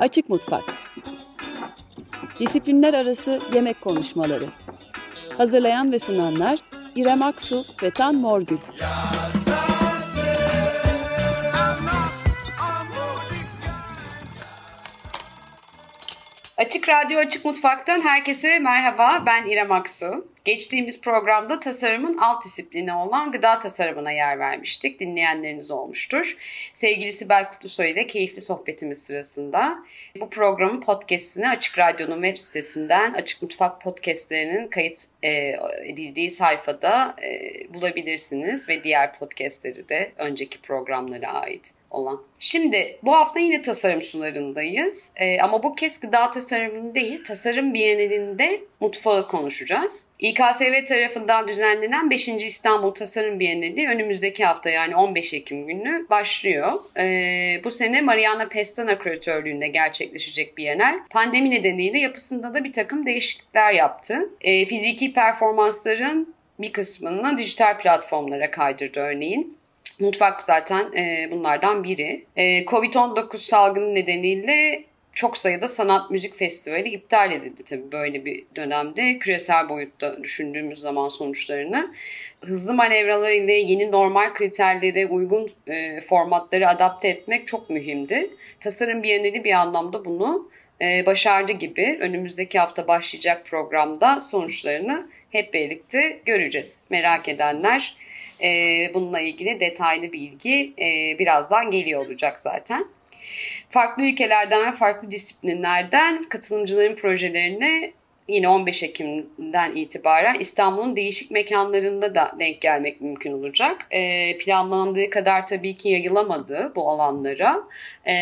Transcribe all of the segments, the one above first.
Açık Mutfak. Disiplinler arası yemek konuşmaları. Hazırlayan ve sunanlar İrem Aksu ve Tan Morgül Açık Radyo Açık Mutfak'tan herkese merhaba. Ben İrem Aksu. Geçtiğimiz programda tasarımın alt disiplini olan gıda tasarımına yer vermiştik. Dinleyenleriniz olmuştur. Sevgili Sibel Kutlusoy ile keyifli sohbetimiz sırasında bu programın podcastini Açık Radyo'nun web sitesinden Açık Mutfak podcastlerinin kayıt e, edildiği sayfada e, bulabilirsiniz ve diğer podcastleri de önceki programlara ait olan. Şimdi bu hafta yine tasarım sularındayız ee, ama bu kez gıda tasarımını değil tasarım bienalinde mutfağı konuşacağız. İKSV tarafından düzenlenen 5. İstanbul Tasarım Bienali önümüzdeki hafta yani 15 Ekim günü başlıyor. Ee, bu sene Mariana Pestana küratörlüğünde gerçekleşecek bienal pandemi nedeniyle yapısında da bir takım değişiklikler yaptı. Ee, fiziki performansların bir kısmını dijital platformlara kaydırdı örneğin. Mutfak zaten e, bunlardan biri. E, Covid-19 salgını nedeniyle çok sayıda sanat müzik festivali iptal edildi tabii böyle bir dönemde. Küresel boyutta düşündüğümüz zaman sonuçlarını. Hızlı manevralar ile yeni normal kriterlere uygun e, formatları adapte etmek çok mühimdi. Tasarım Bienali bir anlamda bunu e, başardı gibi. Önümüzdeki hafta başlayacak programda sonuçlarını hep birlikte göreceğiz. Merak edenler e, bununla ilgili detaylı bilgi e, birazdan geliyor olacak zaten. Farklı ülkelerden ve farklı disiplinlerden katılımcıların projelerine yine 15 Ekim'den itibaren İstanbul'un değişik mekanlarında da denk gelmek mümkün olacak. E, planlandığı kadar tabii ki yayılamadı bu alanlara e,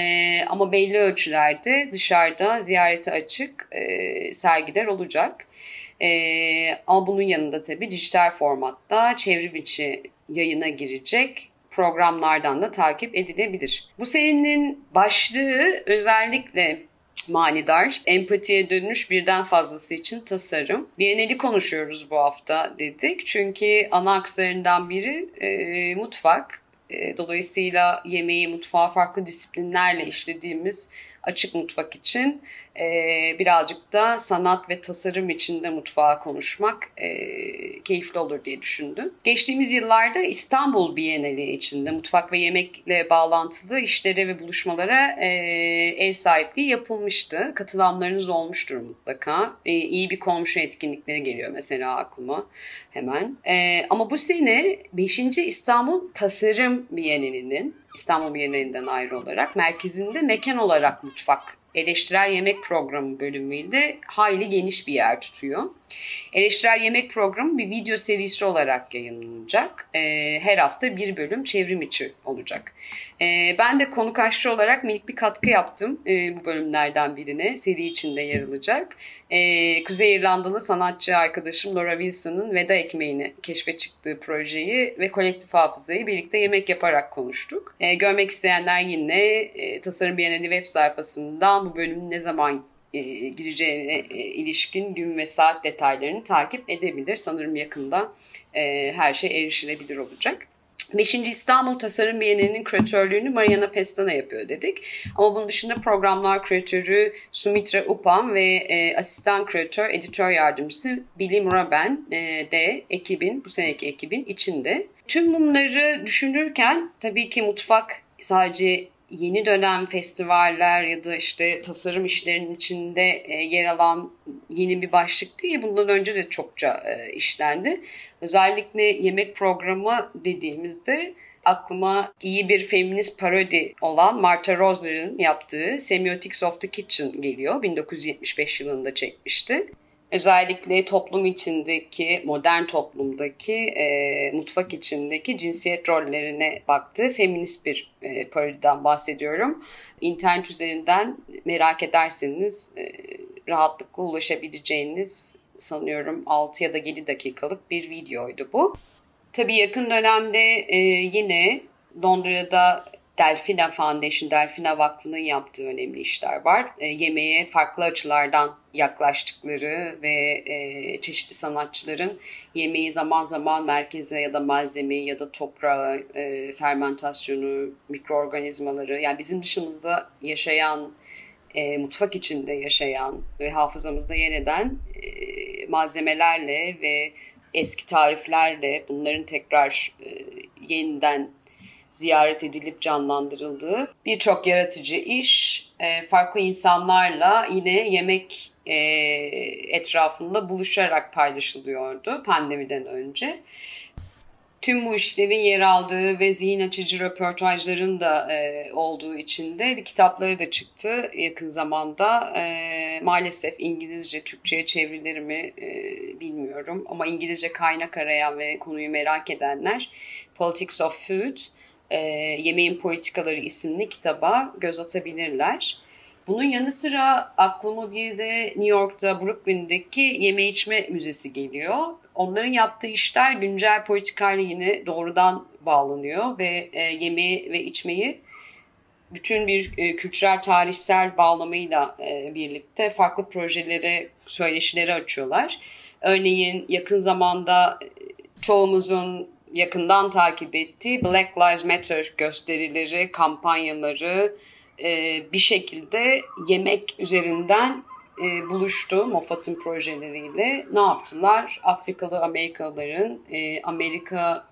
ama belli ölçülerde dışarıda ziyarete açık e, sergiler olacak. Ee, ama bunun yanında tabii dijital formatta çevrim içi yayına girecek programlardan da takip edilebilir. Bu serinin başlığı özellikle manidar, empatiye dönüş birden fazlası için tasarım. Bienali konuşuyoruz bu hafta dedik. Çünkü ana akslarından biri e, mutfak. E, dolayısıyla yemeği, mutfağı farklı disiplinlerle işlediğimiz açık mutfak için e, birazcık da sanat ve tasarım içinde mutfağa konuşmak e, keyifli olur diye düşündüm. Geçtiğimiz yıllarda İstanbul Bienali içinde mutfak ve yemekle bağlantılı işlere ve buluşmalara e, ev sahipliği yapılmıştı. Katılanlarınız olmuştur mutlaka. E, iyi bir komşu etkinlikleri geliyor mesela aklıma hemen. E, ama bu sene 5. İstanbul Tasarım Bienali'nin İstanbul Bienalinden ayrı olarak merkezinde mekan olarak mutfak eleştirel yemek programı bölümüyle hayli geniş bir yer tutuyor. Eleştirel Yemek Programı bir video serisi olarak yayınlanacak. E, her hafta bir bölüm çevrim içi olacak. E, ben de konuk aşçı olarak minik bir katkı yaptım e, bu bölümlerden birine. Seri içinde yer alacak. E, Kuzey İrlandalı sanatçı arkadaşım Laura Wilson'ın veda ekmeğini keşfe çıktığı projeyi ve kolektif hafızayı birlikte yemek yaparak konuştuk. E, görmek isteyenler yine e, Tasarım Bienali web sayfasından bu bölümün ne zaman gireceğine e, ilişkin gün ve saat detaylarını takip edebilir. Sanırım yakında e, her şey erişilebilir olacak. 5. İstanbul Tasarım Bienali'nin küratörlüğünü Mariana Pestana yapıyor dedik. Ama bunun dışında programlar küratörü Sumitra Upam ve e, asistan küratör, editör yardımcısı Billy Muraben e, de ekibin, bu seneki ekibin içinde. Tüm bunları düşünürken tabii ki mutfak sadece yeni dönem festivaller ya da işte tasarım işlerinin içinde e, yer alan yeni bir başlık değil. Bundan önce de çokça e, işlendi. Özellikle yemek programı dediğimizde aklıma iyi bir feminist parodi olan Martha Rosler'ın yaptığı Semiotics of the Kitchen geliyor. 1975 yılında çekmişti özellikle toplum içindeki, modern toplumdaki, e, mutfak içindeki cinsiyet rollerine baktığı feminist bir e, parodiden bahsediyorum. İnternet üzerinden merak ederseniz e, rahatlıkla ulaşabileceğiniz sanıyorum 6 ya da 7 dakikalık bir videoydu bu. Tabii yakın dönemde e, yine Londra'da Delfina Foundation, Delfina Vakfı'nın yaptığı önemli işler var. E, yemeğe farklı açılardan yaklaştıkları ve e, çeşitli sanatçıların yemeği zaman zaman merkeze ya da malzemeyi ya da toprağı, e, fermentasyonu, mikroorganizmaları yani bizim dışımızda yaşayan e, mutfak içinde yaşayan ve hafızamızda yer eden e, malzemelerle ve eski tariflerle bunların tekrar e, yeniden ziyaret edilip canlandırıldığı birçok yaratıcı iş e, farklı insanlarla yine yemek e, etrafında buluşarak paylaşılıyordu pandemiden önce. Tüm bu işlerin yer aldığı ve zihin açıcı röportajların da e, olduğu için de bir kitapları da çıktı yakın zamanda. E, maalesef İngilizce, Türkçe'ye çevrilir mi e, bilmiyorum ama İngilizce kaynak arayan ve konuyu merak edenler Politics of Food, e, Yemeğin Politikaları isimli kitaba göz atabilirler. Bunun yanı sıra aklıma bir de New York'ta Brooklyn'deki yeme içme müzesi geliyor. Onların yaptığı işler güncel politikayla yine doğrudan bağlanıyor ve e, yemeği ve içmeyi bütün bir e, kültürel tarihsel bağlamıyla e, birlikte farklı projelere, söyleşileri açıyorlar. Örneğin yakın zamanda e, çoğumuzun yakından takip ettiği Black Lives Matter gösterileri, kampanyaları e, bir şekilde yemek üzerinden e, buluştu Moffat'ın projeleriyle. Ne yaptılar? Afrikalı Amerikalıların e, Amerika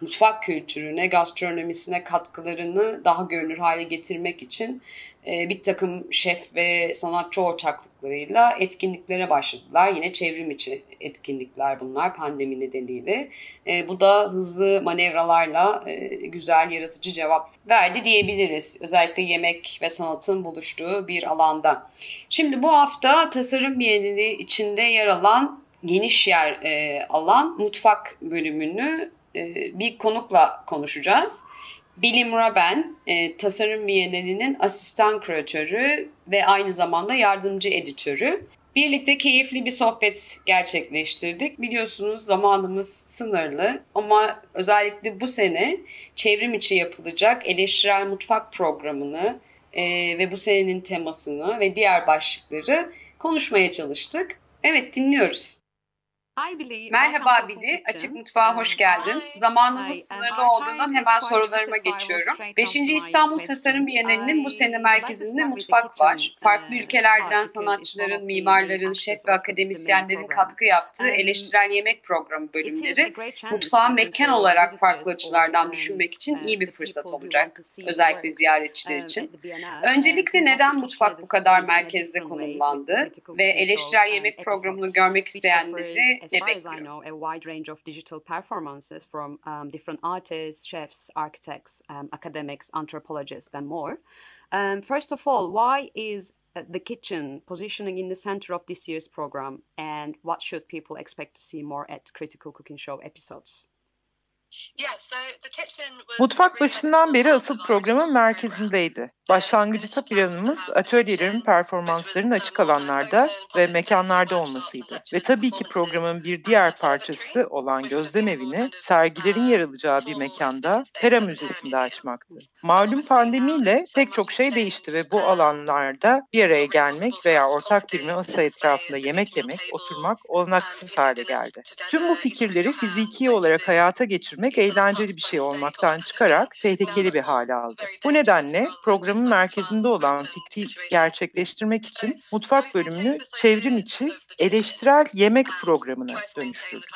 mutfak kültürüne, gastronomisine katkılarını daha görünür hale getirmek için e, bir takım şef ve sanatçı ortaklıklarıyla etkinliklere başladılar. Yine çevrim içi etkinlikler bunlar pandemi nedeniyle. E, bu da hızlı manevralarla e, güzel, yaratıcı cevap verdi diyebiliriz. Özellikle yemek ve sanatın buluştuğu bir alanda. Şimdi bu hafta tasarım bienali içinde yer alan geniş yer alan mutfak bölümünü bir konukla konuşacağız. Bilim Raben, e, Tasarım Bienalinin asistan küratörü ve aynı zamanda yardımcı editörü. Birlikte keyifli bir sohbet gerçekleştirdik. Biliyorsunuz zamanımız sınırlı ama özellikle bu sene çevrim içi yapılacak eleştirel mutfak programını e, ve bu senenin temasını ve diğer başlıkları konuşmaya çalıştık. Evet dinliyoruz. Merhaba Billy, Açık Mutfağa hoş geldin. Zamanımız sınırlı olduğundan hemen sorularıma geçiyorum. 5. İstanbul Tasarım Bienalinin bu sene merkezinde mutfak var. Farklı ülkelerden sanatçıların, mimarların, şef ve akademisyenlerin katkı yaptığı eleştirel yemek programı bölümleri mutfağı mekan olarak farklı açılardan düşünmek için iyi bir fırsat olacak. Özellikle ziyaretçiler için. Öncelikle neden mutfak bu kadar merkezde konumlandı ve eleştirel yemek programını görmek isteyenleri as far as I know, a wide range of digital performances from um, different artists, chefs, architects, um, academics, anthropologists, and more. Um, first of all, why is uh, the kitchen positioning in the center of this year's program, and what should people expect to see more at Critical Cooking Show episodes? Yeah, so the kitchen was Mutfak başından beri asıl programın merkezindeydi. Başlangıçta planımız atölyelerin performanslarının açık alanlarda ve mekanlarda olmasıydı. Ve tabii ki programın bir diğer parçası olan gözlem evini sergilerin yer alacağı bir mekanda Pera Müzesi'nde açmaktı. Malum pandemiyle pek çok şey değişti ve bu alanlarda bir araya gelmek veya ortak bir masa etrafında yemek yemek, oturmak olanaksız hale geldi. Tüm bu fikirleri fiziki olarak hayata geçirmek eğlenceli bir şey olmaktan çıkarak tehlikeli bir hale aldı. Bu nedenle programın merkezinde olan fikri gerçekleştirmek için mutfak bölümünü çevrim içi eleştirel yemek programına dönüştürdük.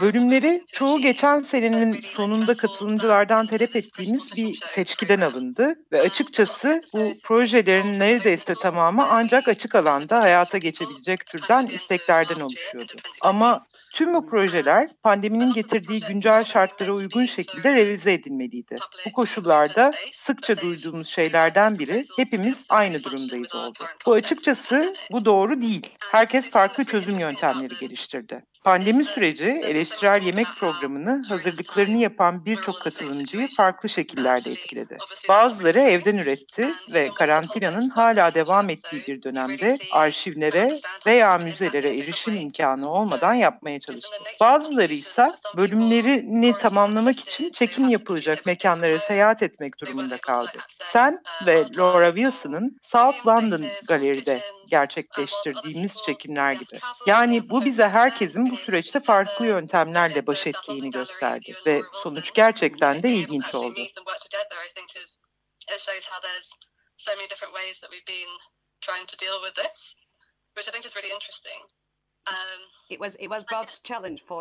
Bölümleri çoğu geçen senenin sonunda katılımcılardan talep ettiğimiz bir seçkiden alındı ve açıkçası bu projelerin neredeyse tamamı ancak açık alanda hayata geçebilecek türden isteklerden oluşuyordu. Ama Tüm bu projeler pandeminin getirdiği güncel şartlara uygun şekilde revize edilmeliydi. Bu koşullarda sıkça duyduğumuz şeylerden biri hepimiz aynı durumdayız oldu. Bu açıkçası bu doğru değil. Herkes farklı çözüm yöntemleri geliştirdi. Pandemi süreci eleştirel yemek programını hazırlıklarını yapan birçok katılımcıyı farklı şekillerde etkiledi. Bazıları evden üretti ve karantinanın hala devam ettiği bir dönemde arşivlere veya müzelere erişim imkanı olmadan yapmaya çalıştı. Bazıları ise bölümlerini tamamlamak için çekim yapılacak mekanlara seyahat etmek durumunda kaldı. Sen ve Laura Wilson'ın South London Galeri'de gerçekleştirdiğimiz çekimler gibi. Yani bu bize herkesin bu süreçte farklı yöntemlerle baş ettiğini gösterdi ve sonuç gerçekten de ilginç oldu.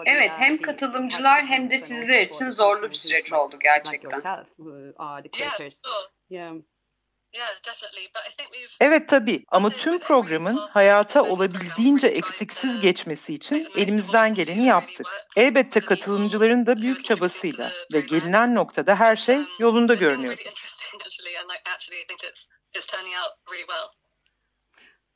Evet uh, hem the katılımcılar hem de sizler için zorlu bir süreç oldu gerçekten. yeah, Evet tabii. Ama tüm programın hayata olabildiğince eksiksiz geçmesi için elimizden geleni yaptık. Elbette katılımcıların da büyük çabasıyla ve gelinen noktada her şey yolunda görünüyor.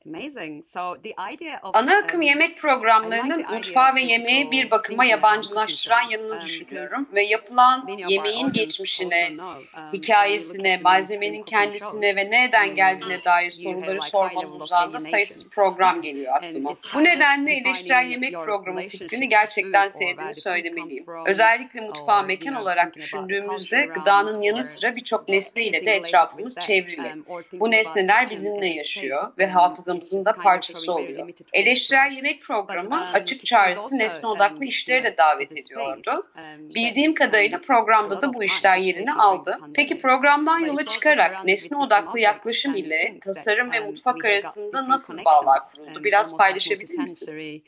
Amazing. So the idea of Ana akım um, yemek programlarının mutfağı ve yemeği bir bakıma yabancılaştıran yanını düşünüyorum ve yapılan yemeğin geçmişine, um, hikayesine, malzemenin kendisine ve nereden um, geldiğine dair soruları sormanın uzağında sayısız program geliyor aklıma. Bu nedenle eleştirel yemek programı fikrini gerçekten sevdiğimi söylemeliyim. Özellikle mutfağı mekan olarak düşündüğümüzde gıdanın yanı sıra birçok nesneyle de etrafımız çevrili. um, Bu nesneler bizimle yaşıyor ve um, hafızamızın it's da parçası oluyor. Eleştirel yemek programı um, açık çağrısı nesne um, odaklı işleri de davet ediyordu. um, Bildiğim kadarıyla programda da bu işler yerini aldı. Peki programdan yola çıkarak nesne odaklı yaklaşım ile tasarım ve mutfak arasında nasıl bağlar kuruldu? Biraz paylaşabilir misin?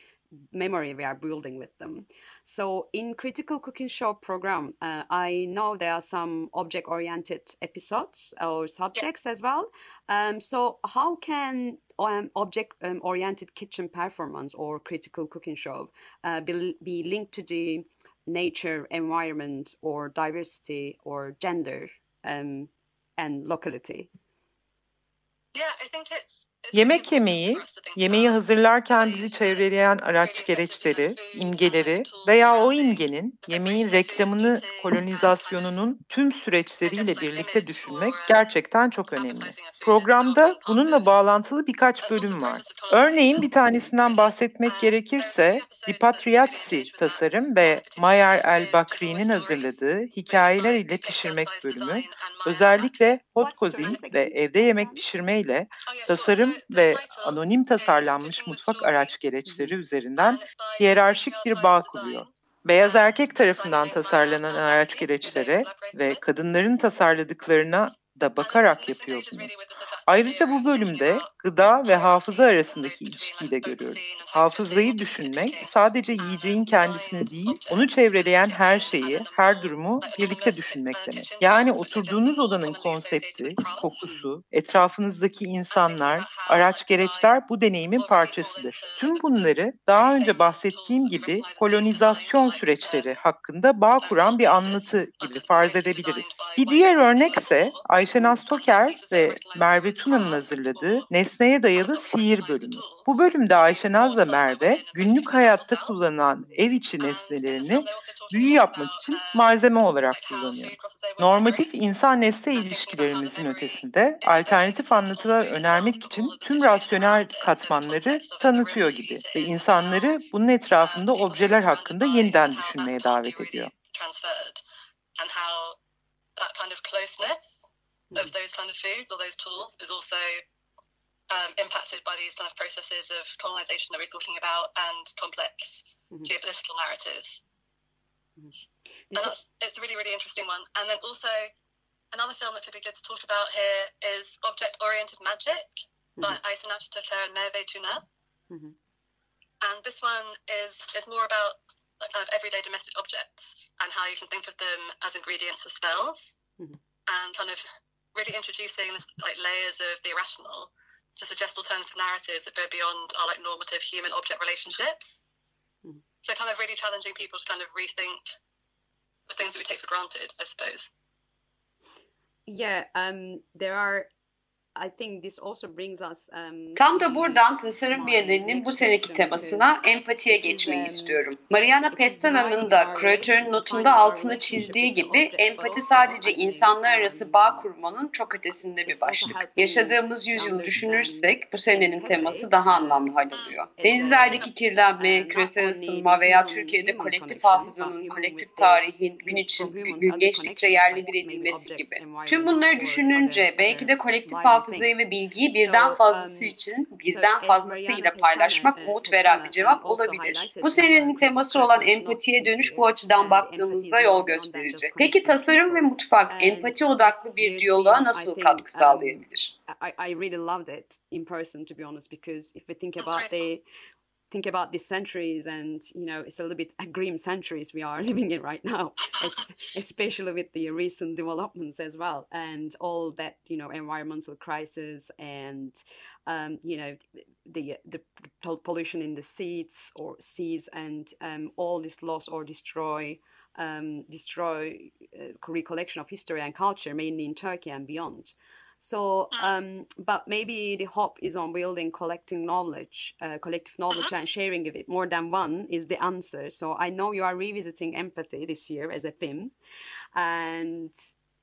memory we are building with them. So in Critical Cooking Show program, uh, I know there are some object-oriented episodes or subjects as well. Um, so how can um, object-oriented kitchen performance or critical cooking show uh, be, be linked to the nature, environment, or diversity, or gender, um, and locality? Yeah, I think it's Yemek yemeyi, yemeği hazırlarken bizi çevreleyen araç gereçleri, imgeleri veya o imgenin yemeğin reklamını, kolonizasyonunun tüm süreçleriyle birlikte düşünmek gerçekten çok önemli. Programda bununla bağlantılı birkaç bölüm var. Örneğin bir tanesinden bahsetmek gerekirse Dipatriatsi tasarım ve Mayer El Bakri'nin hazırladığı hikayeler ile pişirmek bölümü özellikle hot cuisine ve evde yemek pişirmeyle tasarım ve anonim tasarlanmış mutfak araç gereçleri üzerinden hiyerarşik bir bağ kuruyor. Beyaz erkek tarafından tasarlanan araç gereçlere ve kadınların tasarladıklarına da bakarak yapıyor bunu. Ayrıca bu bölümde gıda ve hafıza arasındaki ilişkiyi de görüyoruz. Hafızayı düşünmek sadece yiyeceğin kendisini değil, onu çevreleyen her şeyi, her durumu birlikte düşünmek demek. Yani oturduğunuz odanın konsepti, kokusu, etrafınızdaki insanlar, araç gereçler bu deneyimin parçasıdır. Tüm bunları daha önce bahsettiğim gibi kolonizasyon süreçleri hakkında bağ kuran bir anlatı gibi farz edebiliriz. Bir diğer örnekse Ayşe Naz Toker ve Merve Tuna'nın hazırladığı Nesneye Dayalı Sihir bölümü. Bu bölümde Ayşe Naz ve Merve günlük hayatta kullanılan ev içi nesnelerini büyü yapmak için malzeme olarak kullanıyor. Normatif insan-nesne ilişkilerimizin ötesinde alternatif anlatılar önermek için tüm rasyonel katmanları tanıtıyor gibi ve insanları bunun etrafında objeler hakkında yeniden düşünmeye davet ediyor. that kind of closeness of those kind of foods or those tools is also um, impacted by these kind of processes of colonization that we're talking about and complex Mhm. geopolitical narratives. And This- that's, it's a really, really interesting one. And then also, another film that could be good to talk about here is Object Oriented Magic by Aysenach Toker and Merve Tuna. Mhm. And this one is, is more about like, kind of everyday domestic objects and how you can think of them as ingredients for spells Mhm. and kind of really introducing this, like layers of the irrational to suggest alternative narratives that go beyond our like normative human object relationships. Mhm. So kind of really challenging people to kind of rethink the things that we take for granted, I suppose. Yeah, um, there are. Tam to da buradan tasarım bienalinin bu seneki temasına empatiye geçmeyi um, istiyorum. Mariana Pestana'nın da küratörün notunda altını çizdiği gibi empati sadece insanlar arası um, bağ kurmanın çok ötesinde bir başlık. Yaşadığımız yüzyılı düşünürsek bu senenin teması daha anlamlı hal um, alıyor. Denizlerdeki uh, kirlenme, not küresel ısınma veya Türkiye'de kolektif hafızanın, kolektif tarihin gün için gün geçtikçe yerli bir edilmesi gibi. Tüm bunları düşününce belki de kolektif library hafızayı ve bilgiyi birden fazlası için birden fazlasıyla paylaşmak umut veren bir cevap olabilir. Bu senenin teması olan empatiye dönüş bu açıdan baktığımızda yol gösterici. Peki tasarım ve mutfak empati odaklı bir diyaloğa nasıl katkı sağlayabilir? I, I really loved it in person to be honest because if we think about the think about these centuries and you know it's a little bit a grim centuries we are living in right now especially with the recent developments as well and all that you know environmental crisis and um, you know the the pollution in the seas or seas and um, all this loss or destroy um, destroy uh, recollection of history and culture mainly in turkey and beyond so, um, but maybe the hope is on building collecting knowledge, uh, collective knowledge, and sharing of it. More than one is the answer. So I know you are revisiting empathy this year as a theme, and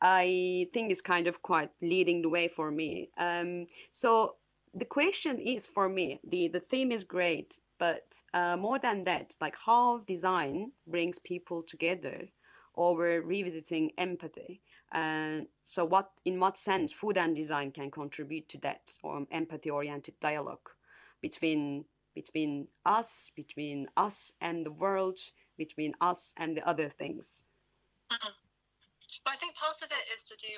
I think it's kind of quite leading the way for me. Um, so the question is for me, the the theme is great, but uh, more than that, like how design brings people together over revisiting empathy. And so, what in what sense food and design can contribute to that um, empathy-oriented dialogue between between us, between us and the world, between us and the other things?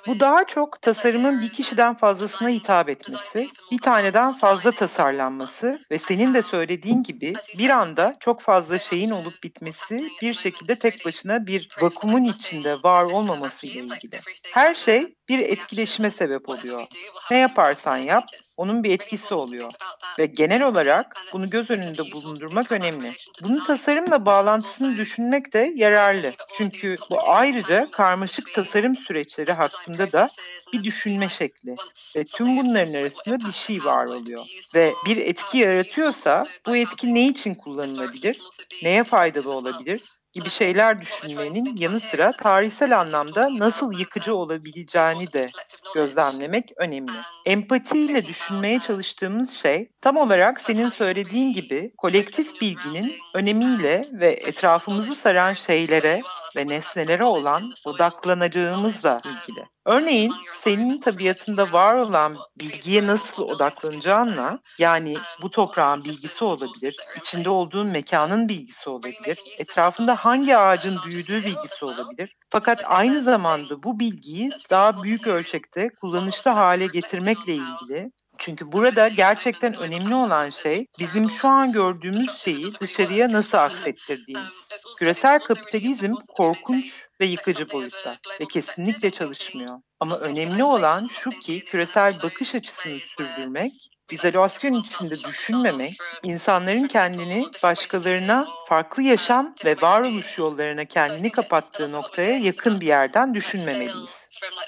Bu daha çok tasarımın bir kişiden fazlasına hitap etmesi, bir taneden fazla tasarlanması ve senin de söylediğin gibi bir anda çok fazla şeyin olup bitmesi bir şekilde tek başına bir vakumun içinde var olmaması ile ilgili. Her şey bir etkileşime sebep oluyor. Ne yaparsan yap, onun bir etkisi oluyor. Ve genel olarak bunu göz önünde bulundurmak önemli. Bunun tasarımla bağlantısını düşünmek de yararlı. Çünkü bu ayrıca karmaşık tasarım süreçleri hakkında da bir düşünme şekli. Ve tüm bunların arasında bir şey var oluyor. Ve bir etki yaratıyorsa bu etki ne için kullanılabilir? Neye faydalı olabilir? Gibi şeyler düşünmenin yanı sıra tarihsel anlamda nasıl yıkıcı olabileceğini de gözlemlemek önemli. Empatiyle düşünmeye çalıştığımız şey tam olarak senin söylediğin gibi kolektif bilginin önemiyle ve etrafımızı saran şeylere ve nesnelere olan odaklanacağımızla ilgili. Örneğin senin tabiatında var olan bilgiye nasıl odaklanacağınla yani bu toprağın bilgisi olabilir, içinde olduğun mekanın bilgisi olabilir, etrafında hangi ağacın büyüdüğü bilgisi olabilir. Fakat aynı zamanda bu bilgiyi daha büyük ölçekte kullanışlı hale getirmekle ilgili çünkü burada gerçekten önemli olan şey bizim şu an gördüğümüz şeyi dışarıya nasıl aksettirdiğimiz. Küresel kapitalizm korkunç ve yıkıcı boyutta ve kesinlikle çalışmıyor. Ama önemli olan şu ki küresel bakış açısını sürdürmek, izolasyon içinde düşünmemek, insanların kendini başkalarına farklı yaşam ve varoluş yollarına kendini kapattığı noktaya yakın bir yerden düşünmemeliyiz. where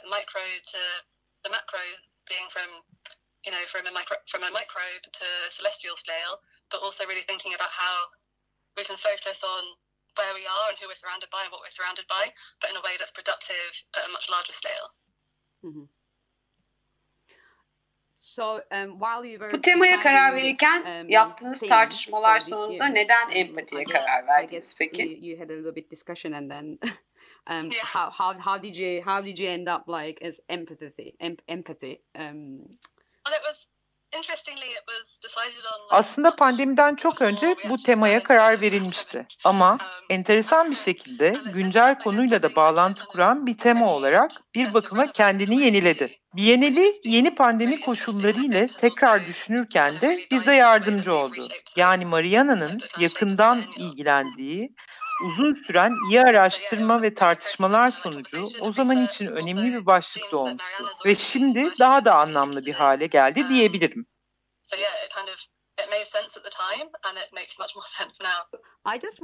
we. So, um, while you were Bu temaya karar verirken um, yaptığınız tartışmalar sonunda neden um, empatiye karar verdiniz peki? You, you had a little bit discussion and then um, yeah. how, how, how did you how did you end up like as empathy em, empathy um, aslında pandemiden çok önce bu temaya karar verilmişti. Ama enteresan bir şekilde güncel konuyla da bağlantı kuran bir tema olarak bir bakıma kendini yeniledi. Bienali yeni pandemi koşulları ile tekrar düşünürken de bize yardımcı oldu. Yani Mariana'nın yakından ilgilendiği uzun süren iyi araştırma ve tartışmalar sonucu o zaman için önemli bir başlık doğmuştu ve şimdi daha da anlamlı bir hale geldi diyebilirim.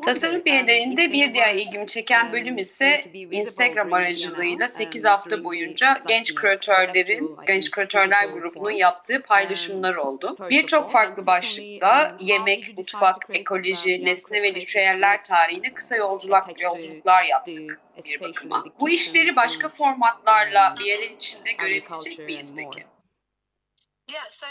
Tasarım Bienalinde bir diğer ilgimi çeken bölüm ise Instagram aracılığıyla 8 hafta boyunca genç küratörlerin, genç küratörler grubunun yaptığı paylaşımlar oldu. Birçok farklı başlıkta yemek, mutfak, ekoloji, nesne ve ritüeller tarihine kısa yolculuk, yolculuklar yaptık bir bakıma. Bu işleri başka formatlarla Bienal içinde görebilecek miyiz peki? Yeah, so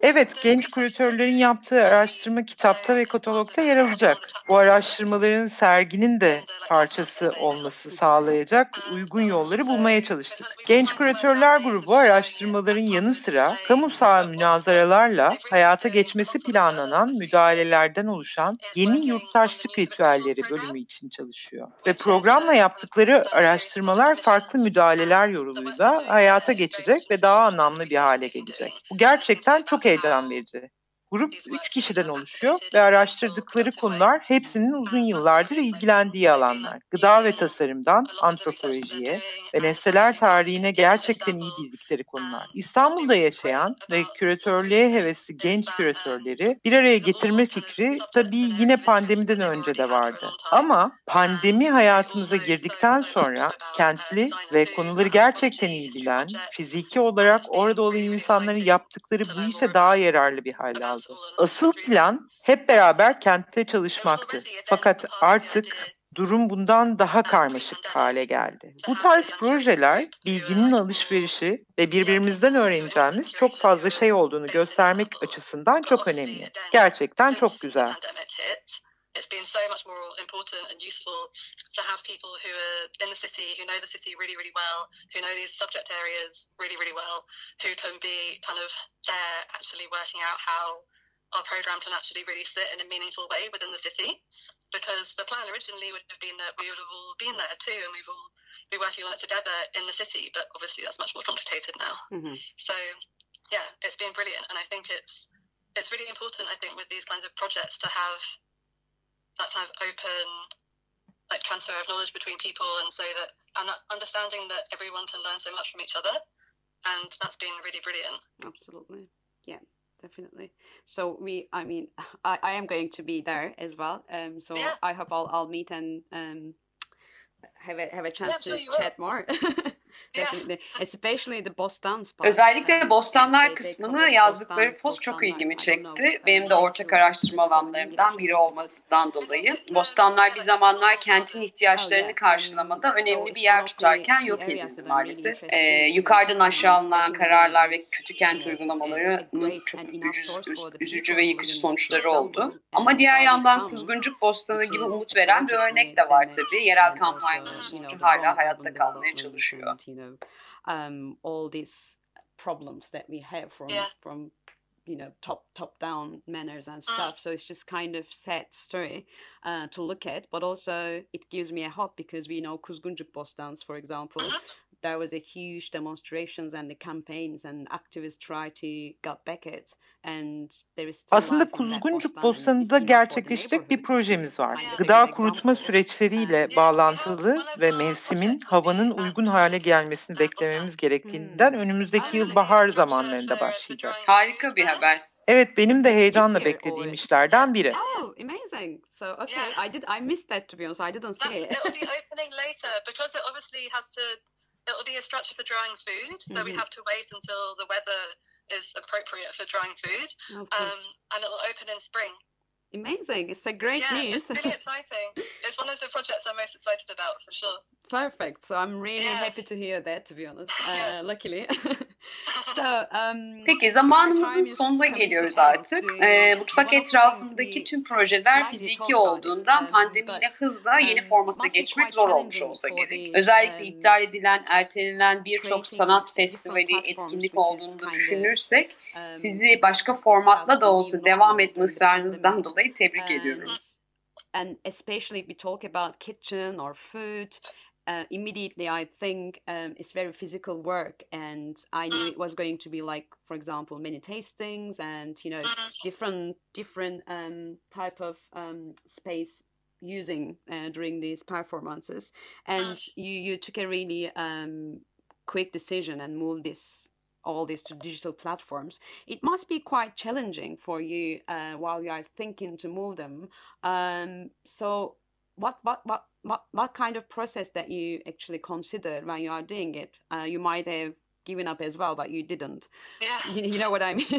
Evet, genç küratörlerin yaptığı araştırma kitapta ve katalogda yer alacak. Bu araştırmaların serginin de parçası olması sağlayacak uygun yolları bulmaya çalıştık. Genç Küratörler Grubu araştırmaların yanı sıra kamusal münazaralarla hayata geçmesi planlanan müdahalelerden oluşan yeni yurttaşlık ritüelleri bölümü için çalışıyor. Ve programla yaptıkları araştırmalar farklı müdahaleler yoluyla hayata geçecek ve daha anlamlı bir hale gelecek. Bu gerçekten çok heyecan verici. Grup üç kişiden oluşuyor ve araştırdıkları konular hepsinin uzun yıllardır ilgilendiği alanlar. Gıda ve tasarımdan antropolojiye ve nesneler tarihine gerçekten iyi bildikleri konular. İstanbul'da yaşayan ve küratörlüğe hevesli genç küratörleri bir araya getirme fikri tabii yine pandemiden önce de vardı. Ama pandemi hayatımıza girdikten sonra kentli ve konuları gerçekten iyi bilen, fiziki olarak orada olan insanların yaptıkları bu işe daha yararlı bir hal aldı. Asıl plan hep beraber kentte çalışmaktı. Fakat artık durum bundan daha karmaşık hale geldi. Bu tarz projeler bilginin alışverişi ve birbirimizden öğreneceğimiz çok fazla şey olduğunu göstermek açısından çok önemli. Gerçekten çok güzel. It's been so much more important and useful to have people who are in the city, who know the city really, really well, who know these subject areas really, really well, who can be kind of there actually working out how our program can actually really sit in a meaningful way within the city. Because the plan originally would have been that we would have all been there too, and we've all be working on it together in the city. But obviously, that's much more complicated now. Mm-hmm. So, yeah, it's been brilliant, and I think it's it's really important. I think with these kinds of projects to have that kind of open like transfer of knowledge between people, and so that and that understanding that everyone can learn so much from each other, and that's been really brilliant. Absolutely, yeah definitely. So we, I mean, I, I am going to be there as well. Um, so yeah. I hope I'll I'll meet and um have a have a chance yeah, to chat more. Definitely. Especially the Boston's part. Özellikle Bostanlar kısmını yazdıkları post çok ilgimi çekti. Benim de ortak araştırma alanlarımdan biri olmasından dolayı. Bostanlar bir zamanlar kentin ihtiyaçlarını karşılamada önemli bir yer tutarken yok edildi maalesef. Ee, yukarıdan aşağı alınan kararlar ve kötü kent uygulamalarının çok üzücü, üzücü ve yıkıcı sonuçları oldu. Ama diğer yandan Kuzguncuk Bostanı gibi umut veren bir örnek de var tabii. Yerel kampanyanın sonucu hala hayatta kalmaya çalışıyor. You know um, all these problems that we have from yeah. from you know top top down manners and mm. stuff so it's just kind of sad story uh, to look at but also it gives me a hope because we know kuzguncuk bostans for example mm-hmm. There was a huge demonstrations and the campaigns and activists try to get back it and there is Aslında Kuzguncuk Bostanı'da gerçekleşecek bir projemiz var. Gıda kurutma süreçleriyle bağlantılı ve mevsimin havanın uygun hale gelmesini beklememiz gerektiğinden hmm. önümüzdeki yıl bahar zamanlarında başlayacak. Harika bir haber. Evet benim de heyecanla beklediğim işlerden biri. Oh, amazing. So okay, I did I missed that to be honest. I didn't see it. It'll be opening later because it obviously has to it'll be a structure for drying food, so mm-hmm. we have to wait until the weather is appropriate for drying food, um, and it will open in spring. Amazing! It's a great yeah, news. it's really exciting. It's one of the projects I'm most excited about for sure. Perfect. So I'm really yeah. happy to hear that. To be honest, uh, luckily. Peki zamanımızın sonuna geliyoruz artık. Ee, mutfak etrafındaki tüm projeler fiziki olduğundan pandemiyle hızla yeni formata geçmek zor olmuş olsa gerek. Özellikle iptal edilen, ertelenen birçok sanat festivali, etkinlik olduğunu düşünürsek sizi başka formatla da olsa devam etme ısrarınızdan dolayı tebrik ediyorum. And especially if we talk about kitchen or food, uh, immediately I think um, it's very physical work, and I knew it was going to be like, for example, many tastings and you know different different um, type of um, space using uh, during these performances, and you you took a really um, quick decision and moved this all this to digital platforms, it must be quite challenging for you uh, while you are thinking to move them. Um, so, what, what, what, what, what kind of process that you actually consider when you are doing it? Uh, you might have given up as well, but you didn't. Yeah. You, you know what I mean?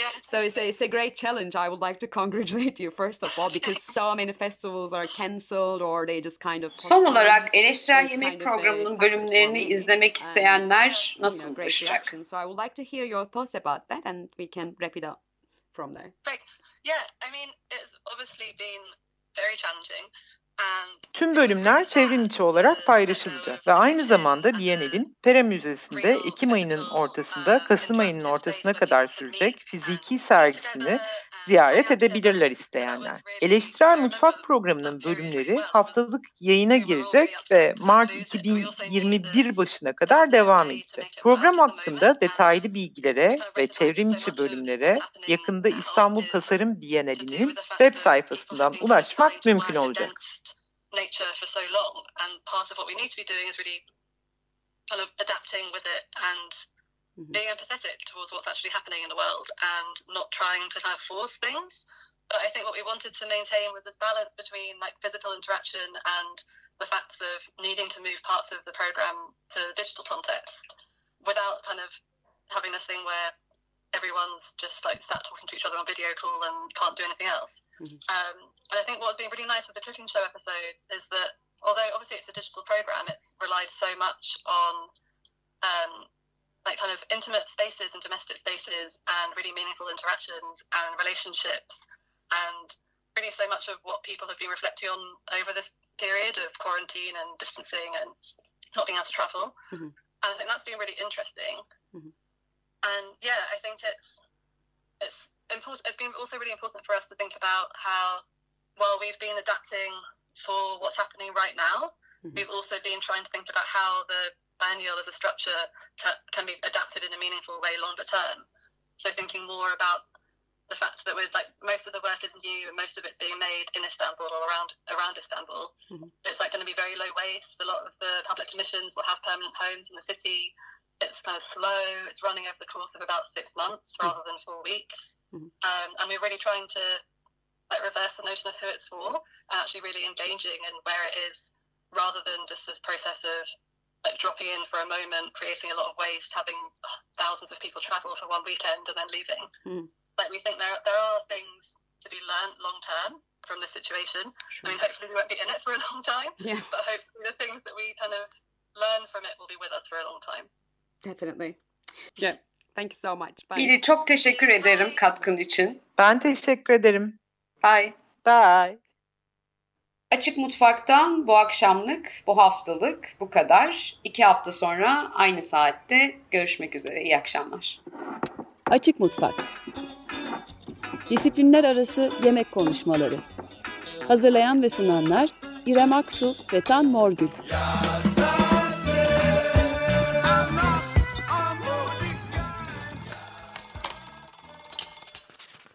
Yeah. so it's a, it's a great challenge. I would like to congratulate you first of all because so many festivals are cancelled or they just kind of. Son olarak So eleştirel it's yemek kind of a programının bölümlerini me. izlemek And, isteyenler you know, nasıl great buluşacak? So I would like to hear your thoughts about that and we can wrap it up from there. Great. Yeah, I mean, it's obviously been very challenging. Tüm bölümler çevrim içi olarak paylaşılacak ve aynı zamanda Biennale'in Pera Müzesi'nde Ekim ayının ortasında Kasım ayının ortasına kadar sürecek fiziki sergisini ziyaret edebilirler isteyenler. Eleştirel Mutfak programının bölümleri haftalık yayına girecek ve Mart 2021 başına kadar devam edecek. Program hakkında detaylı bilgilere ve çevrim içi bölümlere yakında İstanbul Tasarım Bienali'nin web sayfasından ulaşmak mümkün olacak. nature for so long and part of what we need to be doing is really kind of adapting with it and Mhm. being empathetic towards what's actually happening in the world and not trying to kind of force things but i think what we wanted to maintain was this balance between like physical interaction and the facts of needing to move parts of the program to digital context without kind of having this thing where everyone's just like sat talking to each other on video call and can't do anything else. Mhm. Um, and I think what's been really nice with the cooking show episodes is that although obviously it's a digital program, it's relied so much on um, like kind of intimate spaces and domestic spaces and really meaningful interactions and relationships and really so much of what people have been reflecting on over this period of quarantine and distancing and not being able to travel. Mhm. And I think that's been really interesting. Mhm. And yeah, I think it's it's important. It's been also really important for us to think about how, while we've been adapting for what's happening right now, Mhm. we've also been trying to think about how the as a structure can, can be adapted in a meaningful way longer term. So thinking more about the fact that with like most of the work is new and most of it's being made in Istanbul or around around Istanbul, Mhm. it's like going to be very low waste. A lot of the public commissions will have permanent homes in the city. It's kind of slow. It's running over the course of about six months rather than four weeks. Mhm. Um, and we're really trying to like reverse the notion of who it's for and actually really engaging and where it is rather than just this process of like dropping in for a moment, creating a lot of waste, having thousands of people travel for one weekend and then leaving. Mm. Like we think there there are things to be learned long term from this situation. I mean, hopefully we won't be in it for a long time, Yeah, but hopefully the things that we kind of learn from it will be with us for a long time. definitely. Yeah. Thank you so much. Bye. Biri çok teşekkür ederim katkın için. Ben teşekkür ederim. Bye. Bye. Açık Mutfak'tan bu akşamlık, bu haftalık bu kadar. İki hafta sonra aynı saatte görüşmek üzere. İyi akşamlar. Açık Mutfak Disiplinler arası yemek konuşmaları Hazırlayan ve sunanlar İrem Aksu ve Tan Morgül Yasa